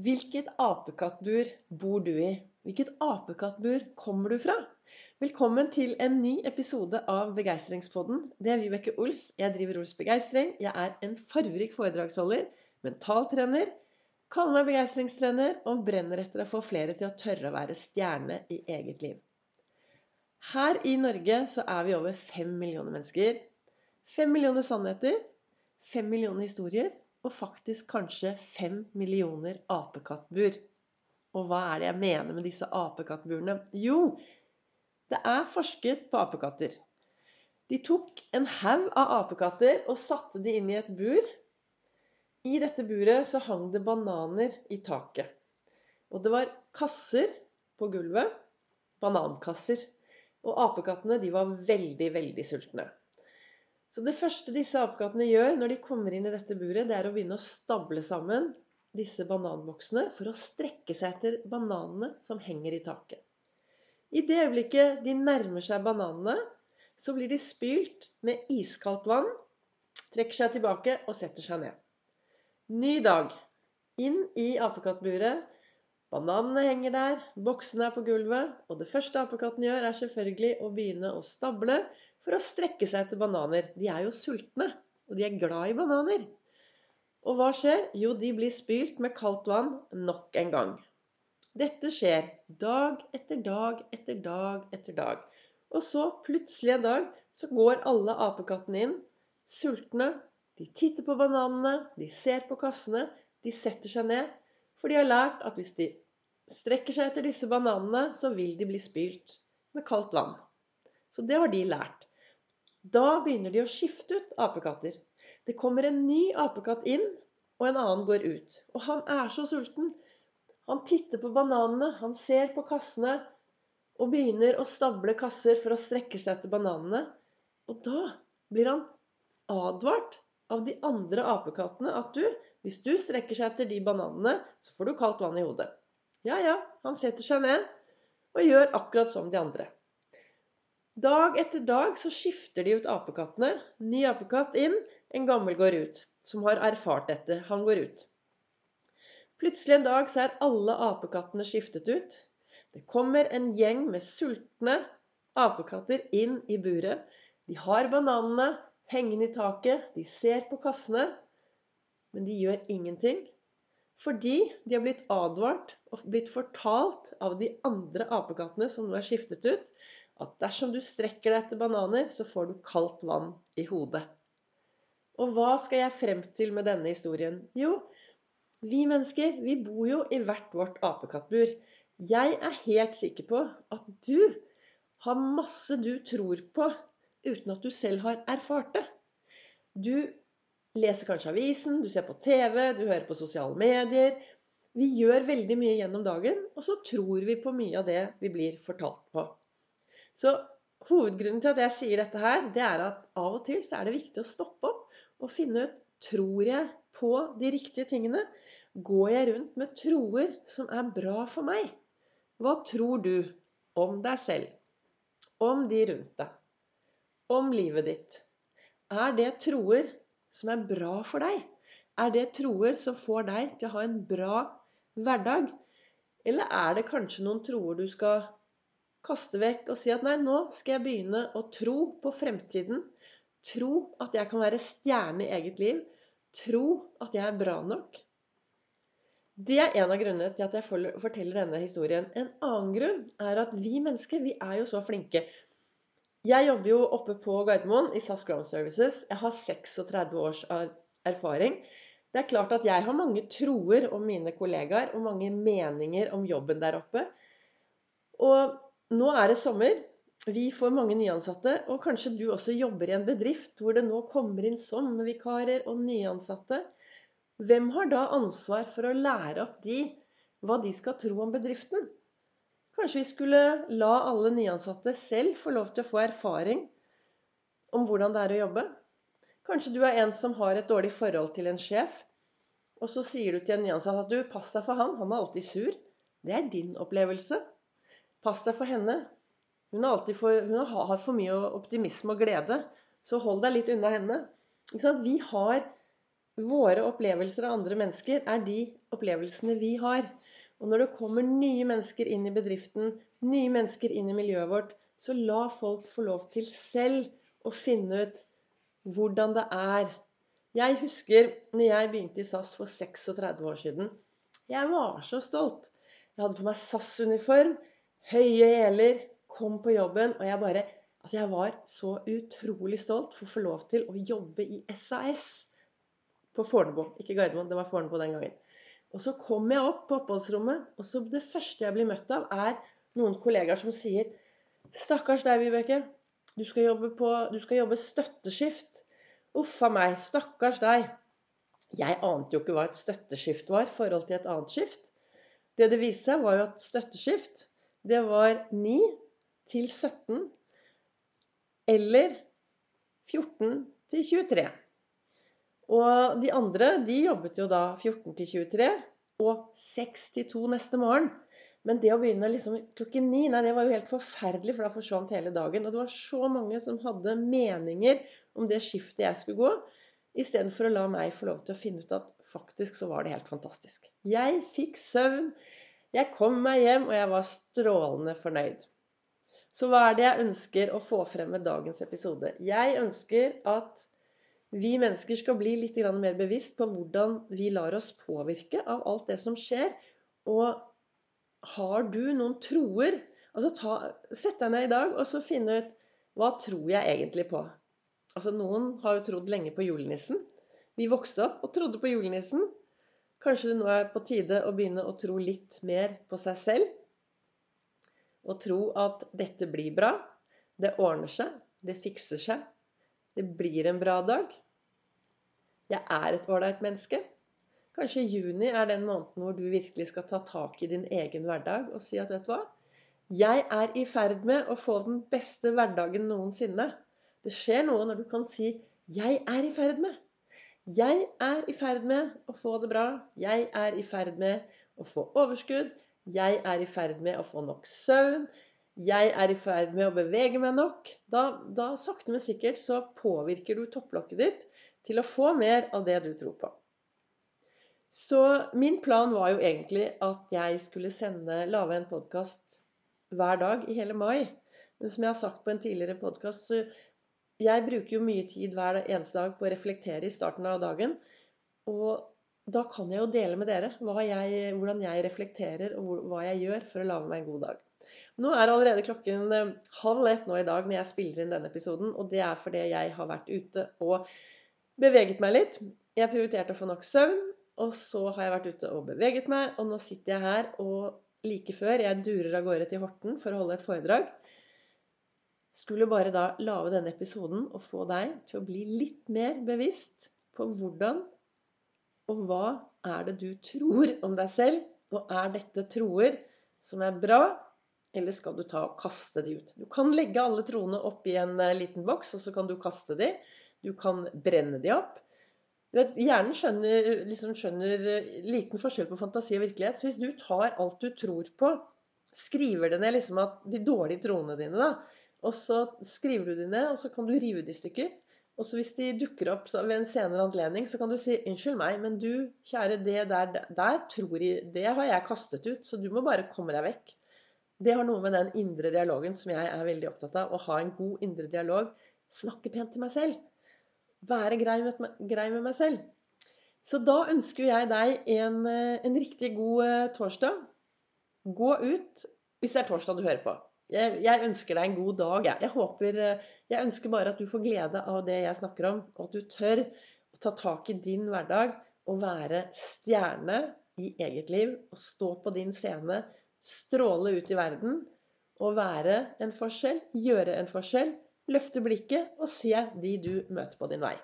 Hvilket apekattbur bor du i? Hvilket apekattbur kommer du fra? Velkommen til en ny episode av Begeistringspodden. Det er Vibeke Ols. Jeg driver Ols Begeistring. Jeg er en farverik foredragsholder, mentaltrener, kaller meg begeistringstrener og brenner etter å få flere til å tørre å være stjerne i eget liv. Her i Norge så er vi over fem millioner mennesker. Fem millioner sannheter, fem millioner historier og faktisk kanskje fem millioner apekattbur. Og hva er det jeg mener med disse apekattburene? Jo, det er forsket på apekatter. De tok en haug av apekatter og satte de inn i et bur. I dette buret så hang det bananer i taket. Og det var kasser på gulvet. Banankasser. Og apekattene de var veldig, veldig sultne. Så det første disse apekattene gjør når de kommer inn i dette buret, det er å begynne å stable sammen disse bananboksene for å strekke seg etter bananene som henger i taket. I det øyeblikket de nærmer seg bananene, så blir de spylt med iskaldt vann, trekker seg tilbake og setter seg ned. Ny dag. Inn i apekattburet. Bananene henger der, boksene er på gulvet, og det første apekatten gjør, er selvfølgelig å begynne å stable for å strekke seg etter bananer. De er jo sultne, og de er glad i bananer. Og hva skjer? Jo, de blir spylt med kaldt vann nok en gang. Dette skjer dag etter dag etter dag etter dag. Og så plutselig en dag så går alle apekattene inn, sultne. De titter på bananene, de ser på kassene, de setter seg ned. For de har lært at hvis de strekker seg etter disse bananene, så vil de bli spylt med kaldt vann. Så det har de lært. Da begynner de å skifte ut apekatter. Det kommer en ny apekatt inn, og en annen går ut. Og han er så sulten. Han titter på bananene, han ser på kassene og begynner å stable kasser for å strekke seg etter bananene. Og da blir han advart av de andre apekattene at du, hvis du strekker seg etter de bananene, så får du kaldt vann i hodet. Ja, ja, han setter seg ned og gjør akkurat som de andre. Dag etter dag så skifter de ut apekattene. Ny apekatt inn, en gammel går ut. Som har erfart dette. Han går ut. Plutselig en dag så er alle apekattene skiftet ut. Det kommer en gjeng med sultne apekatter inn i buret. De har bananene hengende i taket. De ser på kassene. Men de gjør ingenting. Fordi de har blitt advart og blitt fortalt av de andre apekattene som nå er skiftet ut, at dersom du strekker deg etter bananer, så får du kaldt vann i hodet. Og hva skal jeg frem til med denne historien? Jo, vi mennesker, vi bor jo i hvert vårt apekattbur. Jeg er helt sikker på at du har masse du tror på uten at du selv har erfart det. Du leser kanskje avisen, du ser på TV, du hører på sosiale medier. Vi gjør veldig mye gjennom dagen, og så tror vi på mye av det vi blir fortalt på. Så hovedgrunnen til at jeg sier dette her, det er at av og til så er det viktig å stoppe opp og finne ut Tror jeg på de riktige tingene? Går jeg rundt med troer som er bra for meg? Hva tror du om deg selv? Om de rundt deg? Om livet ditt? Er det troer som er bra for deg? Er det troer som får deg til å ha en bra hverdag? Eller er det kanskje noen troer du skal kaste vekk og si at nei, nå skal jeg begynne å tro på fremtiden. Tro at jeg kan være stjerne i eget liv. Tro at jeg er bra nok. Det er en av grunnene til at jeg forteller denne historien. En annen grunn er at vi mennesker, vi er jo så flinke. Jeg jobber jo oppe på Gardermoen i SAS Ground Services. Jeg har 36 års erfaring. Det er klart at jeg har mange troer om mine kollegaer og mange meninger om jobben der oppe. Og nå er det sommer. Vi får mange nyansatte. Og kanskje du også jobber i en bedrift hvor det nå kommer inn sommervikarer og nyansatte. Hvem har da ansvar for å lære opp de hva de skal tro om bedriften? Kanskje vi skulle la alle nyansatte selv få lov til å få erfaring om hvordan det er å jobbe? Kanskje du er en som har et dårlig forhold til en sjef, og så sier du til en nyansatt at du, pass deg for han, han er alltid sur. Det er din opplevelse. Pass deg for henne. Hun, for, hun har for mye optimisme og glede. Så hold deg litt unna henne. Vi har våre opplevelser av andre mennesker er de opplevelsene vi har. Og når det kommer nye mennesker inn i bedriften, nye mennesker inn i miljøet vårt, så la folk få lov til selv å finne ut hvordan det er. Jeg husker når jeg begynte i SAS for 36 år siden. Jeg var så stolt. Jeg hadde på meg SAS-uniform, høye hæler, kom på jobben, og jeg bare Altså, jeg var så utrolig stolt for å få lov til å jobbe i SAS på Fornebu. Ikke Gardermoen, det var Fornebu den gangen. Og så kom jeg opp på oppholdsrommet, og så det første jeg blir møtt av, er noen kollegaer som sier Stakkars deg, Vibeke. Du skal jobbe, på, du skal jobbe støtteskift. Uff a meg. Stakkars deg. Jeg ante jo ikke hva et støtteskift var i forhold til et annet skift. Det det viste seg, var jo at støtteskift, det var 9 til 17 eller 14 til 23. Og de andre de jobbet jo da 14 til 23 og 6 til 2 neste morgen. Men det å begynne liksom klokken ni, nei, det var jo helt forferdelig, for da forsvant hele dagen. Og det var så mange som hadde meninger om det skiftet jeg skulle gå, istedenfor å la meg få lov til å finne ut at faktisk så var det helt fantastisk. Jeg fikk søvn, jeg kom meg hjem, og jeg var strålende fornøyd. Så hva er det jeg ønsker å få frem med dagens episode? Jeg ønsker at vi mennesker skal bli litt mer bevisst på hvordan vi lar oss påvirke av alt det som skjer. Og har du noen troer altså ta, Sett deg ned i dag og så finne ut hva tror jeg egentlig på. Altså Noen har jo trodd lenge på julenissen. Vi vokste opp og trodde på julenissen. Kanskje det nå er på tide å begynne å tro litt mer på seg selv. Og tro at dette blir bra. Det ordner seg. Det fikser seg. Det blir en bra dag. Jeg er et ålreit menneske. Kanskje juni er den måneden hvor du virkelig skal ta tak i din egen hverdag og si at vet du hva? Jeg er i ferd med å få den beste hverdagen noensinne. Det skjer noe når du kan si 'Jeg er i ferd med'. Jeg er i ferd med å få det bra. Jeg er i ferd med å få overskudd. Jeg er i ferd med å få nok søvn jeg er i ferd med å bevege meg nok, da, da sakte, men sikkert så påvirker du topplokket ditt til å få mer av det du tror på. Så min plan var jo egentlig at jeg skulle sende, lage en podkast hver dag i hele mai. Men som jeg har sagt på en tidligere podkast, så jeg bruker jo mye tid hver eneste dag på å reflektere i starten av dagen. Og da kan jeg jo dele med dere jeg, hvordan jeg reflekterer, og hva jeg gjør for å lage meg en god dag. Nå er allerede klokken eh, halv ett nå i dag når jeg spiller inn denne episoden. Og det er fordi jeg har vært ute og beveget meg litt. Jeg prioriterte å få nok søvn, og så har jeg vært ute og beveget meg. Og nå sitter jeg her, og like før jeg durer av gårde til Horten for å holde et foredrag, skulle bare da lage denne episoden og få deg til å bli litt mer bevisst på hvordan og hva er det du tror om deg selv, og er dette troer som er bra, eller skal du ta og kaste de ut? Du kan legge alle troene oppi en eh, liten boks, og så kan du kaste de. Du kan brenne de opp. Vet, hjernen skjønner, liksom skjønner, eh, liten forskjell på fantasi og virkelighet. Så hvis du tar alt du tror på, skriver det ned liksom at de dårlige troene dine, da, og så skriver du de ned, og så kan du rive de i stykker. Og så hvis de dukker opp ved en senere anledning, så kan du si 'Unnskyld meg, men du, kjære, det der, der tror jeg, det har jeg kastet ut, så du må bare komme deg vekk'. Det har noe med den indre dialogen som jeg er veldig opptatt av. Å ha en god indre dialog. Snakke pent til meg selv. Være grei med, grei med meg selv. Så da ønsker jeg deg en, en riktig god eh, torsdag. Gå ut hvis det er torsdag du hører på. Jeg, jeg ønsker deg en god dag. Jeg. Jeg, håper, eh, jeg ønsker bare at du får glede av det jeg snakker om, og at du tør å ta tak i din hverdag og være stjerne i eget liv og stå på din scene stråle ut i verden og være en forskjell, gjøre en forskjell, løfte blikket og se de du møter på din vei.